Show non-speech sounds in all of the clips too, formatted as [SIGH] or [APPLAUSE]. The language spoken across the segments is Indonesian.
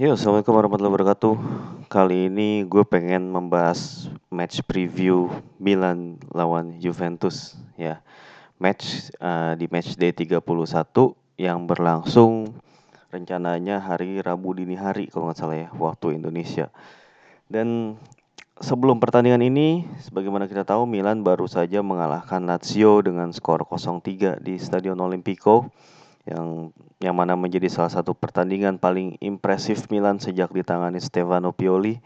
Yo, assalamualaikum warahmatullahi wabarakatuh. Kali ini gue pengen membahas match preview Milan lawan Juventus ya. Match uh, di match day 31 yang berlangsung rencananya hari Rabu dini hari kalau nggak salah ya waktu Indonesia. Dan sebelum pertandingan ini, sebagaimana kita tahu Milan baru saja mengalahkan Lazio dengan skor 0-3 di Stadion Olimpico yang yang mana menjadi salah satu pertandingan paling impresif Milan sejak ditangani Stefano Pioli.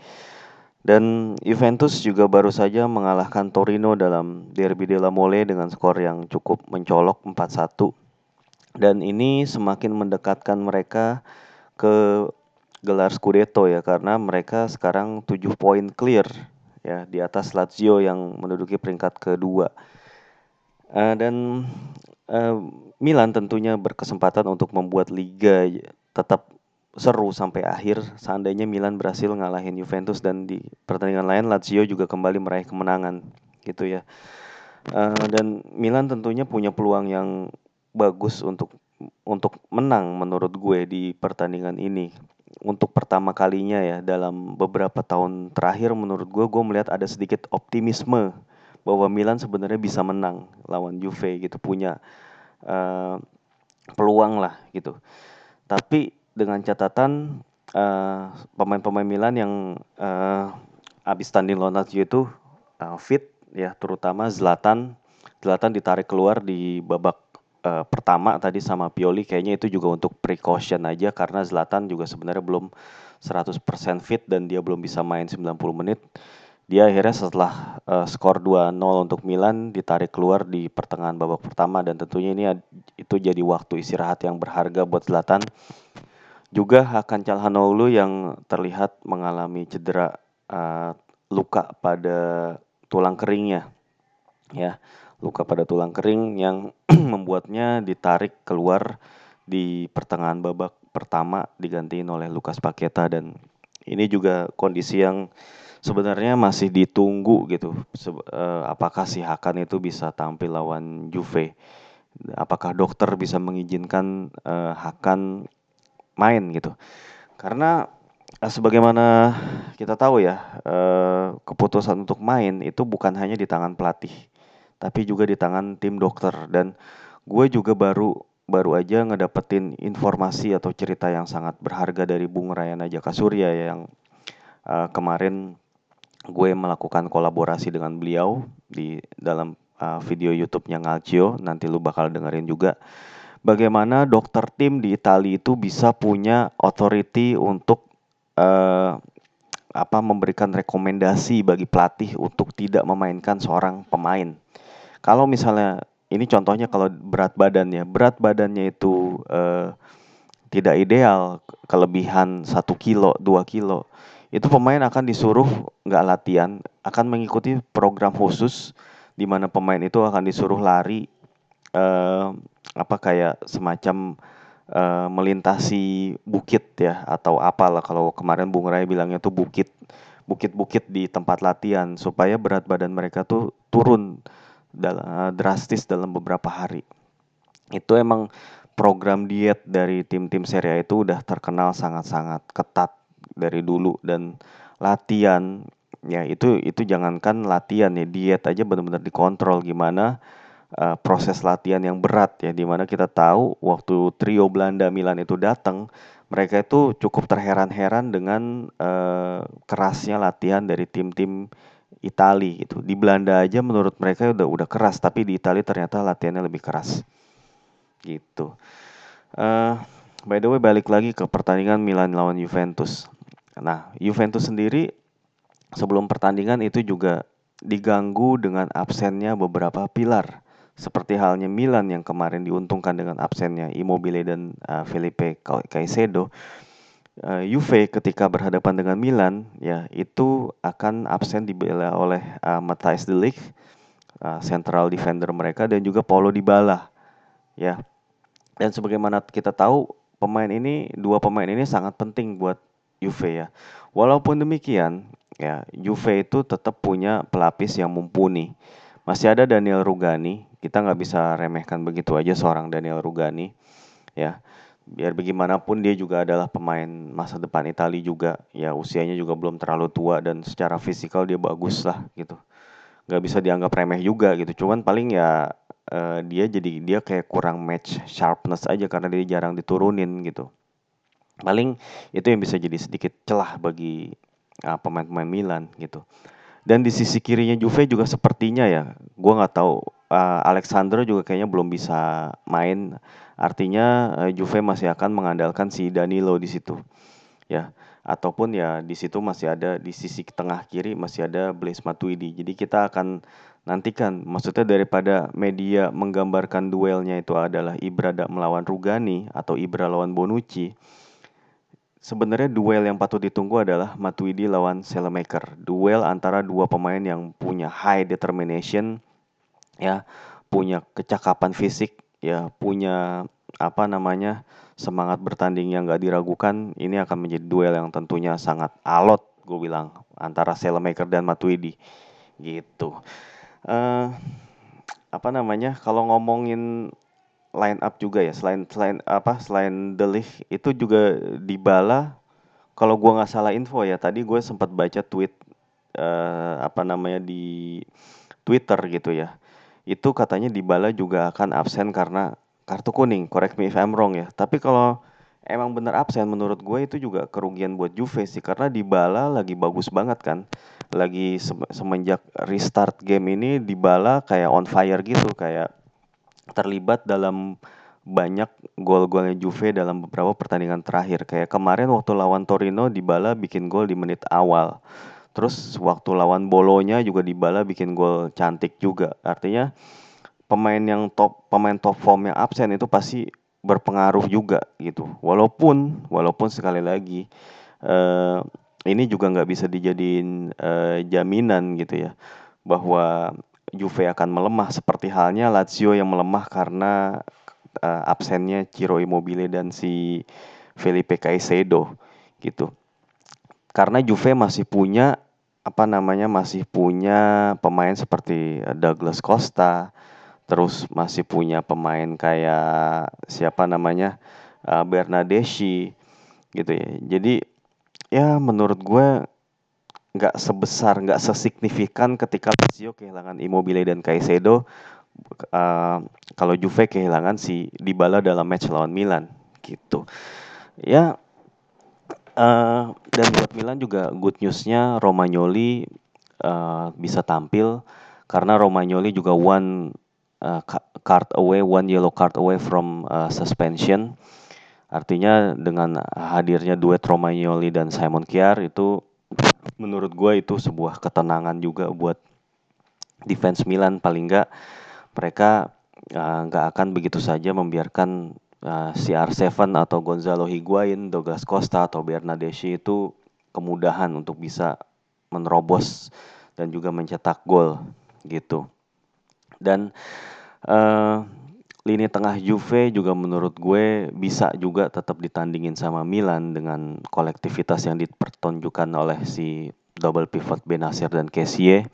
Dan Juventus juga baru saja mengalahkan Torino dalam Derby della Mole dengan skor yang cukup mencolok 4-1. Dan ini semakin mendekatkan mereka ke gelar Scudetto ya karena mereka sekarang 7 poin clear ya di atas Lazio yang menduduki peringkat kedua. Uh, dan uh, Milan tentunya berkesempatan untuk membuat liga tetap seru sampai akhir seandainya Milan berhasil ngalahin Juventus dan di pertandingan lain Lazio juga kembali meraih kemenangan gitu ya. Uh, dan Milan tentunya punya peluang yang bagus untuk untuk menang menurut gue di pertandingan ini. Untuk pertama kalinya ya dalam beberapa tahun terakhir menurut gue gue melihat ada sedikit optimisme bahwa Milan sebenarnya bisa menang lawan Juve gitu punya uh, peluang lah gitu. Tapi dengan catatan uh, pemain-pemain Milan yang uh, abis tanding lawan Lazio itu uh, fit ya terutama Zlatan. Zlatan ditarik keluar di babak uh, pertama tadi sama Pioli. Kayaknya itu juga untuk precaution aja karena Zlatan juga sebenarnya belum 100% fit dan dia belum bisa main 90 menit dia akhirnya setelah uh, skor 2-0 untuk Milan ditarik keluar di pertengahan babak pertama dan tentunya ini itu jadi waktu istirahat yang berharga buat Zlatan. Juga Hakan Calhanoglu yang terlihat mengalami cedera uh, luka pada tulang keringnya. Ya, luka pada tulang kering yang [CLEARS THROAT] membuatnya ditarik keluar di pertengahan babak pertama digantiin oleh Lukas Paketa dan ini juga kondisi yang sebenarnya masih ditunggu gitu. uh, apakah si Hakan itu bisa tampil lawan Juve? Apakah dokter bisa mengizinkan uh, Hakan main gitu? Karena uh, sebagaimana kita tahu ya, uh, keputusan untuk main itu bukan hanya di tangan pelatih, tapi juga di tangan tim dokter. Dan gue juga baru baru aja ngedapetin informasi atau cerita yang sangat berharga dari Bung Rayana Jaka Surya yang uh, kemarin gue melakukan kolaborasi dengan beliau di dalam uh, video YouTube-nya Ngalcio. Nanti lu bakal dengerin juga bagaimana dokter tim di Italia itu bisa punya authority untuk uh, apa memberikan rekomendasi bagi pelatih untuk tidak memainkan seorang pemain. Kalau misalnya ini contohnya kalau berat badannya, berat badannya itu uh, tidak ideal, kelebihan satu kilo, dua kilo, itu pemain akan disuruh nggak latihan, akan mengikuti program khusus di mana pemain itu akan disuruh lari uh, apa kayak semacam uh, melintasi bukit ya atau apalah kalau kemarin Bung Rai bilangnya tuh bukit bukit-bukit di tempat latihan supaya berat badan mereka tuh turun dalam, drastis dalam beberapa hari. Itu emang program diet dari tim-tim Serie A itu udah terkenal sangat-sangat ketat dari dulu dan latihan ya itu itu jangankan latihan ya diet aja benar-benar dikontrol gimana uh, proses latihan yang berat ya di mana kita tahu waktu trio Belanda Milan itu datang mereka itu cukup terheran-heran dengan uh, kerasnya latihan dari tim-tim Itali gitu. Di Belanda aja menurut mereka udah udah keras tapi di Itali ternyata latihannya lebih keras. Gitu. Uh, by the way balik lagi ke pertandingan Milan lawan Juventus Nah, Juventus sendiri sebelum pertandingan itu juga diganggu dengan absennya beberapa pilar. Seperti halnya Milan yang kemarin diuntungkan dengan absennya Immobile dan uh, Felipe Caicedo. Uh, Juve ketika berhadapan dengan Milan ya itu akan absen dibela oleh uh, Matthijs de Ligt, uh, central defender mereka dan juga Paulo Dybala. Ya. Dan sebagaimana kita tahu pemain ini dua pemain ini sangat penting buat Juve ya. Walaupun demikian, ya Juve itu tetap punya pelapis yang mumpuni. Masih ada Daniel Rugani, kita nggak bisa remehkan begitu aja seorang Daniel Rugani, ya. biar bagaimanapun dia juga adalah pemain masa depan Italia juga ya usianya juga belum terlalu tua dan secara fisikal dia bagus lah gitu nggak bisa dianggap remeh juga gitu cuman paling ya uh, dia jadi dia kayak kurang match sharpness aja karena dia jarang diturunin gitu paling itu yang bisa jadi sedikit celah bagi uh, pemain-pemain Milan gitu dan di sisi kirinya Juve juga sepertinya ya gue nggak tahu uh, Alexander juga kayaknya belum bisa main Artinya uh, Juve masih akan mengandalkan si Danilo di situ. Ya, ataupun ya di situ masih ada di sisi tengah kiri masih ada Blaise Matuidi. Jadi kita akan nantikan maksudnya daripada media menggambarkan duelnya itu adalah Ibra melawan Rugani atau Ibra lawan Bonucci. Sebenarnya duel yang patut ditunggu adalah Matuidi lawan Selemaker. Duel antara dua pemain yang punya high determination ya, punya kecakapan fisik ya punya apa namanya semangat bertanding yang gak diragukan ini akan menjadi duel yang tentunya sangat alot gue bilang antara Selemaker dan Matuidi gitu uh, apa namanya kalau ngomongin line up juga ya selain selain apa selain Delik itu juga di Bala kalau gue nggak salah info ya tadi gue sempat baca tweet uh, apa namanya di Twitter gitu ya itu katanya Dybala juga akan absen karena kartu kuning. Correct me if I'm wrong ya. Tapi kalau emang bener absen menurut gue itu juga kerugian buat Juve sih karena Dybala lagi bagus banget kan. Lagi semenjak restart game ini Dybala kayak on fire gitu kayak terlibat dalam banyak gol-golnya Juve dalam beberapa pertandingan terakhir. Kayak kemarin waktu lawan Torino Dybala bikin gol di menit awal. Terus waktu lawan Bolonya juga Dybala bikin gol cantik juga. Artinya pemain yang top pemain top form yang absen itu pasti berpengaruh juga gitu. Walaupun walaupun sekali lagi uh, ini juga nggak bisa dijadiin uh, jaminan gitu ya bahwa Juve akan melemah seperti halnya Lazio yang melemah karena uh, absennya Ciro Immobile dan si Felipe Caicedo gitu. Karena Juve masih punya apa namanya masih punya pemain seperti eh, Douglas Costa, terus masih punya pemain kayak siapa namanya uh, Bernadeschi gitu ya. Jadi ya menurut gue nggak sebesar nggak sesignifikan ketika Lazio kehilangan Immobile dan Caicedo uh, kalau Juve kehilangan si Dybala dalam match lawan Milan gitu. Ya Uh, dan buat Milan juga good newsnya Romagnoli uh, bisa tampil karena Romagnoli juga one uh, card away, one yellow card away from uh, suspension. Artinya dengan hadirnya duet Romagnoli dan Simon Kjaer itu menurut gue itu sebuah ketenangan juga buat defense Milan paling nggak mereka nggak uh, akan begitu saja membiarkan uh, si CR7 atau Gonzalo Higuain, Douglas Costa atau Bernadeschi itu kemudahan untuk bisa menerobos dan juga mencetak gol gitu. Dan uh, lini tengah Juve juga menurut gue bisa juga tetap ditandingin sama Milan dengan kolektivitas yang dipertunjukkan oleh si double pivot Benasir dan Kessie.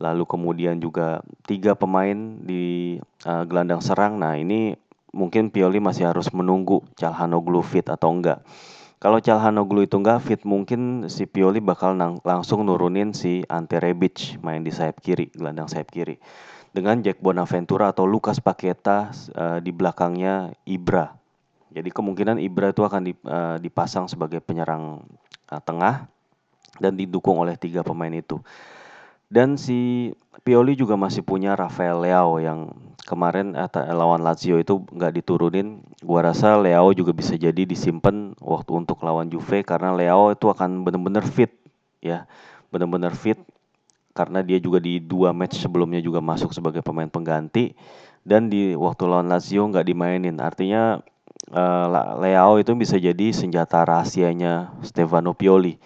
Lalu kemudian juga tiga pemain di uh, gelandang serang. Nah ini mungkin Pioli masih harus menunggu Calhanoglu fit atau enggak. Kalau Calhanoglu itu enggak fit, mungkin si Pioli bakal langsung nurunin si Ante Rebic main di sayap kiri, gelandang sayap kiri. Dengan Jack Bonaventura atau Lucas Paqueta uh, di belakangnya Ibra. Jadi kemungkinan Ibra itu akan uh, dipasang sebagai penyerang uh, tengah dan didukung oleh tiga pemain itu. Dan si Pioli juga masih punya Rafael Leao yang kemarin eh, lawan Lazio itu nggak diturunin. Gua rasa Leao juga bisa jadi disimpan waktu untuk lawan Juve karena Leao itu akan benar-benar fit ya, benar-benar fit karena dia juga di dua match sebelumnya juga masuk sebagai pemain pengganti. Dan di waktu lawan Lazio nggak dimainin. Artinya uh, Leao itu bisa jadi senjata rahasianya Stefano Pioli.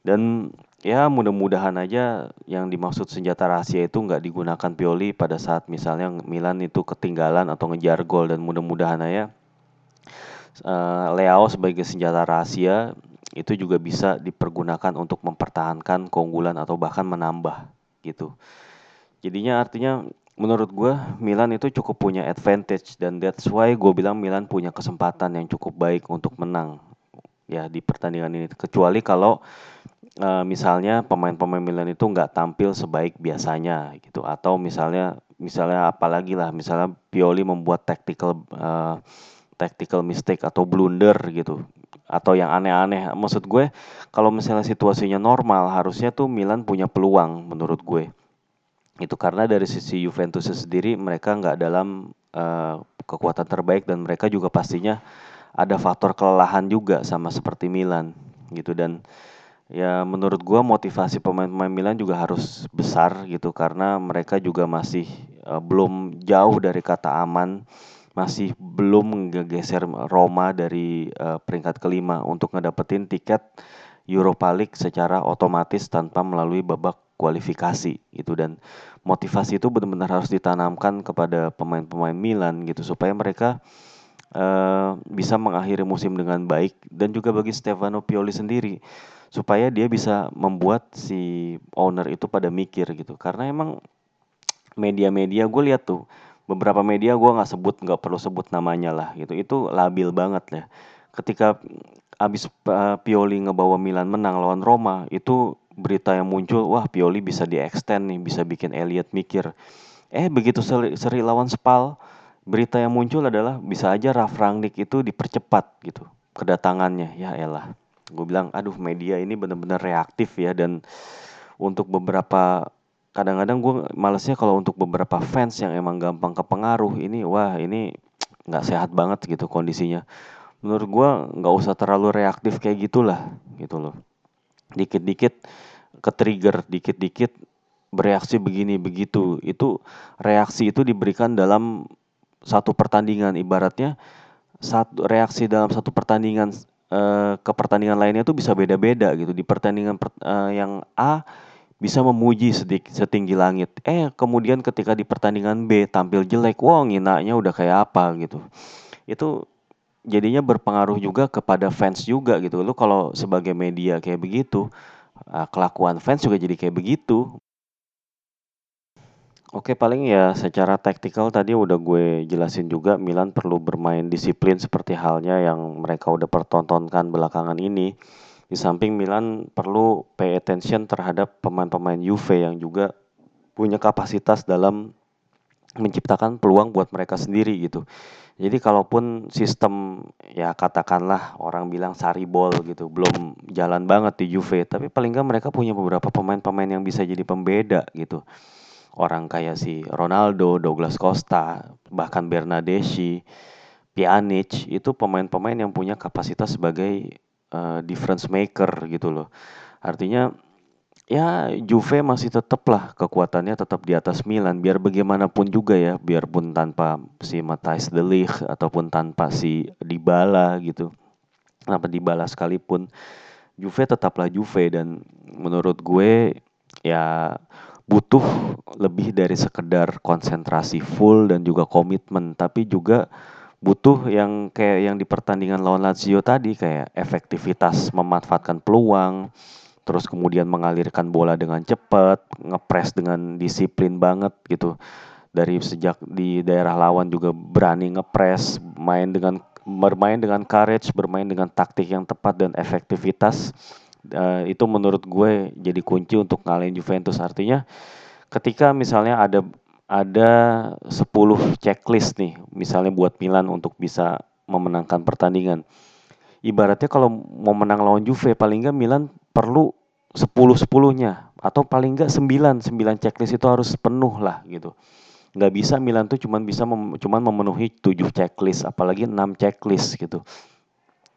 Dan ya mudah-mudahan aja yang dimaksud senjata rahasia itu nggak digunakan Pioli pada saat misalnya Milan itu ketinggalan atau ngejar gol. Dan mudah-mudahan aja uh, Leao sebagai senjata rahasia itu juga bisa dipergunakan untuk mempertahankan keunggulan atau bahkan menambah gitu. Jadinya artinya menurut gue Milan itu cukup punya advantage dan that's why gue bilang Milan punya kesempatan yang cukup baik untuk menang ya di pertandingan ini. Kecuali kalau uh, misalnya pemain-pemain Milan itu nggak tampil sebaik biasanya gitu. Atau misalnya misalnya apalagi lah misalnya Pioli membuat tactical uh, tactical mistake atau blunder gitu atau yang aneh-aneh. Maksud gue kalau misalnya situasinya normal harusnya tuh Milan punya peluang menurut gue. Itu karena dari sisi Juventus sendiri mereka nggak dalam uh, kekuatan terbaik dan mereka juga pastinya ada faktor kelelahan juga sama seperti Milan gitu. Dan ya menurut gua motivasi pemain-pemain Milan juga harus besar gitu karena mereka juga masih uh, belum jauh dari kata aman masih belum menggeser Roma dari uh, peringkat kelima untuk ngedapetin tiket Europa League secara otomatis tanpa melalui babak kualifikasi gitu. Dan motivasi itu benar-benar harus ditanamkan kepada pemain-pemain Milan gitu supaya mereka uh, bisa mengakhiri musim dengan baik dan juga bagi Stefano Pioli sendiri supaya dia bisa membuat si owner itu pada mikir gitu. Karena emang media-media gue lihat tuh beberapa media gue nggak sebut nggak perlu sebut namanya lah gitu itu labil banget ya ketika abis uh, Pioli ngebawa Milan menang lawan Roma itu berita yang muncul, wah Pioli bisa di extend nih, bisa bikin Elliot mikir. Eh begitu seri, seri lawan Spal, berita yang muncul adalah bisa aja Raf Rangnick itu dipercepat gitu kedatangannya. Ya elah, gue bilang, aduh media ini benar-benar reaktif ya dan untuk beberapa kadang-kadang gue malesnya kalau untuk beberapa fans yang emang gampang kepengaruh ini wah ini nggak sehat banget gitu kondisinya. Menurut gue nggak usah terlalu reaktif kayak gitulah gitu loh. Dikit-dikit ke trigger dikit-dikit bereaksi begini begitu. Itu reaksi itu diberikan dalam satu pertandingan ibaratnya satu reaksi dalam satu pertandingan uh, ke pertandingan lainnya itu bisa beda-beda gitu. Di pertandingan per, uh, yang A bisa memuji sedikit setinggi langit eh kemudian ketika di pertandingan B tampil jelek wah nginaknya udah kayak apa gitu itu jadinya berpengaruh juga kepada fans juga gitu lu kalau sebagai media kayak begitu uh, kelakuan fans juga jadi kayak begitu. Oke paling ya secara taktikal tadi udah gue jelasin juga Milan perlu bermain disiplin seperti halnya yang mereka udah pertontonkan belakangan ini. Di samping Milan perlu pay attention terhadap pemain-pemain Juve yang juga punya kapasitas dalam menciptakan peluang buat mereka sendiri gitu. Jadi kalaupun sistem ya katakanlah orang bilang sari ball gitu belum jalan banget di Juve, tapi paling nggak mereka punya beberapa pemain-pemain yang bisa jadi pembeda gitu. Orang kayak si Ronaldo, Douglas Costa, bahkan Bernadeschi, Pjanic itu pemain-pemain yang punya kapasitas sebagai uh, difference maker gitu loh. Artinya ya Juve masih tetap lah kekuatannya tetap di atas Milan. Biar bagaimanapun juga ya biarpun tanpa si Matthijs de Ligt ataupun tanpa si Dybala gitu. Tanpa Dybala sekalipun Juve tetaplah Juve. Dan menurut gue ya butuh lebih dari sekedar konsentrasi full dan juga komitmen. Tapi juga butuh yang kayak yang di pertandingan lawan Lazio tadi kayak efektivitas memanfaatkan peluang terus kemudian mengalirkan bola dengan cepat, ngepres dengan disiplin banget gitu. Dari sejak di daerah lawan juga berani ngepres, main dengan bermain dengan courage, bermain dengan taktik yang tepat dan efektivitas. Uh, itu menurut gue jadi kunci untuk ngalahin Juventus. Artinya ketika misalnya ada ada 10 checklist nih, misalnya buat Milan untuk bisa memenangkan pertandingan. Ibaratnya kalau mau menang lawan Juve paling nggak Milan perlu sepuluh sepuluhnya atau paling enggak sembilan sembilan checklist itu harus penuh lah gitu. Nggak bisa Milan tuh cuman bisa mem, cuman memenuhi tujuh checklist apalagi enam checklist gitu.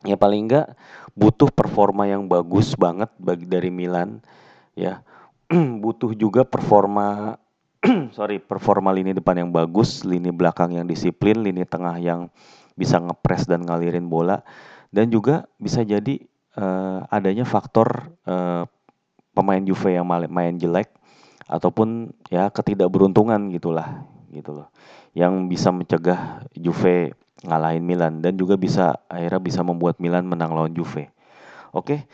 Ya paling enggak butuh performa yang bagus banget bagi dari Milan ya. [CLEARS THROAT] Butuh juga performa [CLEARS THROAT] sorry performa lini depan yang bagus lini belakang yang disiplin lini tengah yang bisa ngepres dan ngalirin bola dan juga bisa jadi uh, adanya faktor uh, pemain Juve yang main jelek ataupun ya ketidakberuntungan gitulah gitu loh yang bisa mencegah Juve ngalahin Milan dan juga bisa akhirnya bisa membuat Milan menang lawan Juve. Oke,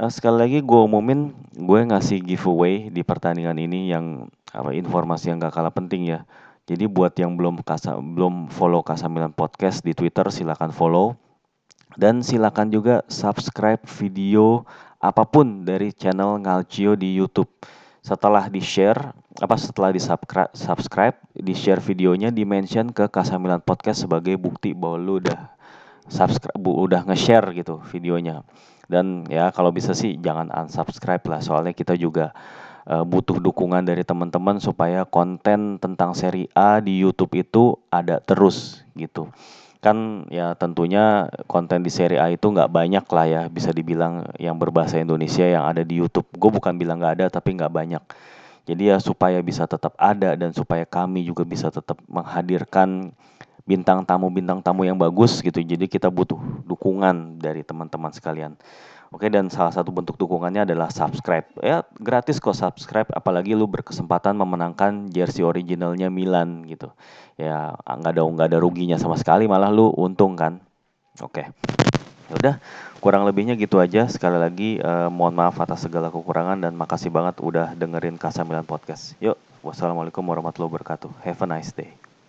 uh, sekali lagi gue umumin gue ngasih giveaway di pertandingan ini yang apa informasi yang gak kalah penting ya. Jadi buat yang belum kasa, belum follow Kasamilan Podcast di Twitter silakan follow dan silakan juga subscribe video apa pun dari channel Ngalcio di YouTube. Setelah di-share, apa setelah di-subscribe, subscribe, di-share videonya, di-mention ke Kasamilan Podcast sebagai bukti bahwa lu udah subscribe, udah nge-share gitu videonya. Dan ya kalau bisa sih jangan unsubscribe lah, soalnya kita juga uh, butuh dukungan dari teman-teman supaya konten tentang seri A di YouTube itu ada terus gitu. Kan ya tentunya konten di seri A itu nggak banyak lah ya, bisa dibilang yang berbahasa Indonesia yang ada di YouTube. Gue bukan bilang nggak ada, tapi nggak banyak. Jadi ya supaya bisa tetap ada dan supaya kami juga bisa tetap menghadirkan bintang tamu-bintang tamu yang bagus gitu. Jadi kita butuh dukungan dari teman-teman sekalian. Oke dan salah satu bentuk dukungannya adalah subscribe. Ya gratis kok subscribe apalagi lu berkesempatan memenangkan jersey originalnya Milan gitu. Ya nggak ada nggak ada ruginya sama sekali malah lu untung kan. Oke. Ya udah kurang lebihnya gitu aja. Sekali lagi eh, mohon maaf atas segala kekurangan dan makasih banget udah dengerin Kasa Milan Podcast. Yuk, wassalamualaikum warahmatullahi wabarakatuh. Have a nice day.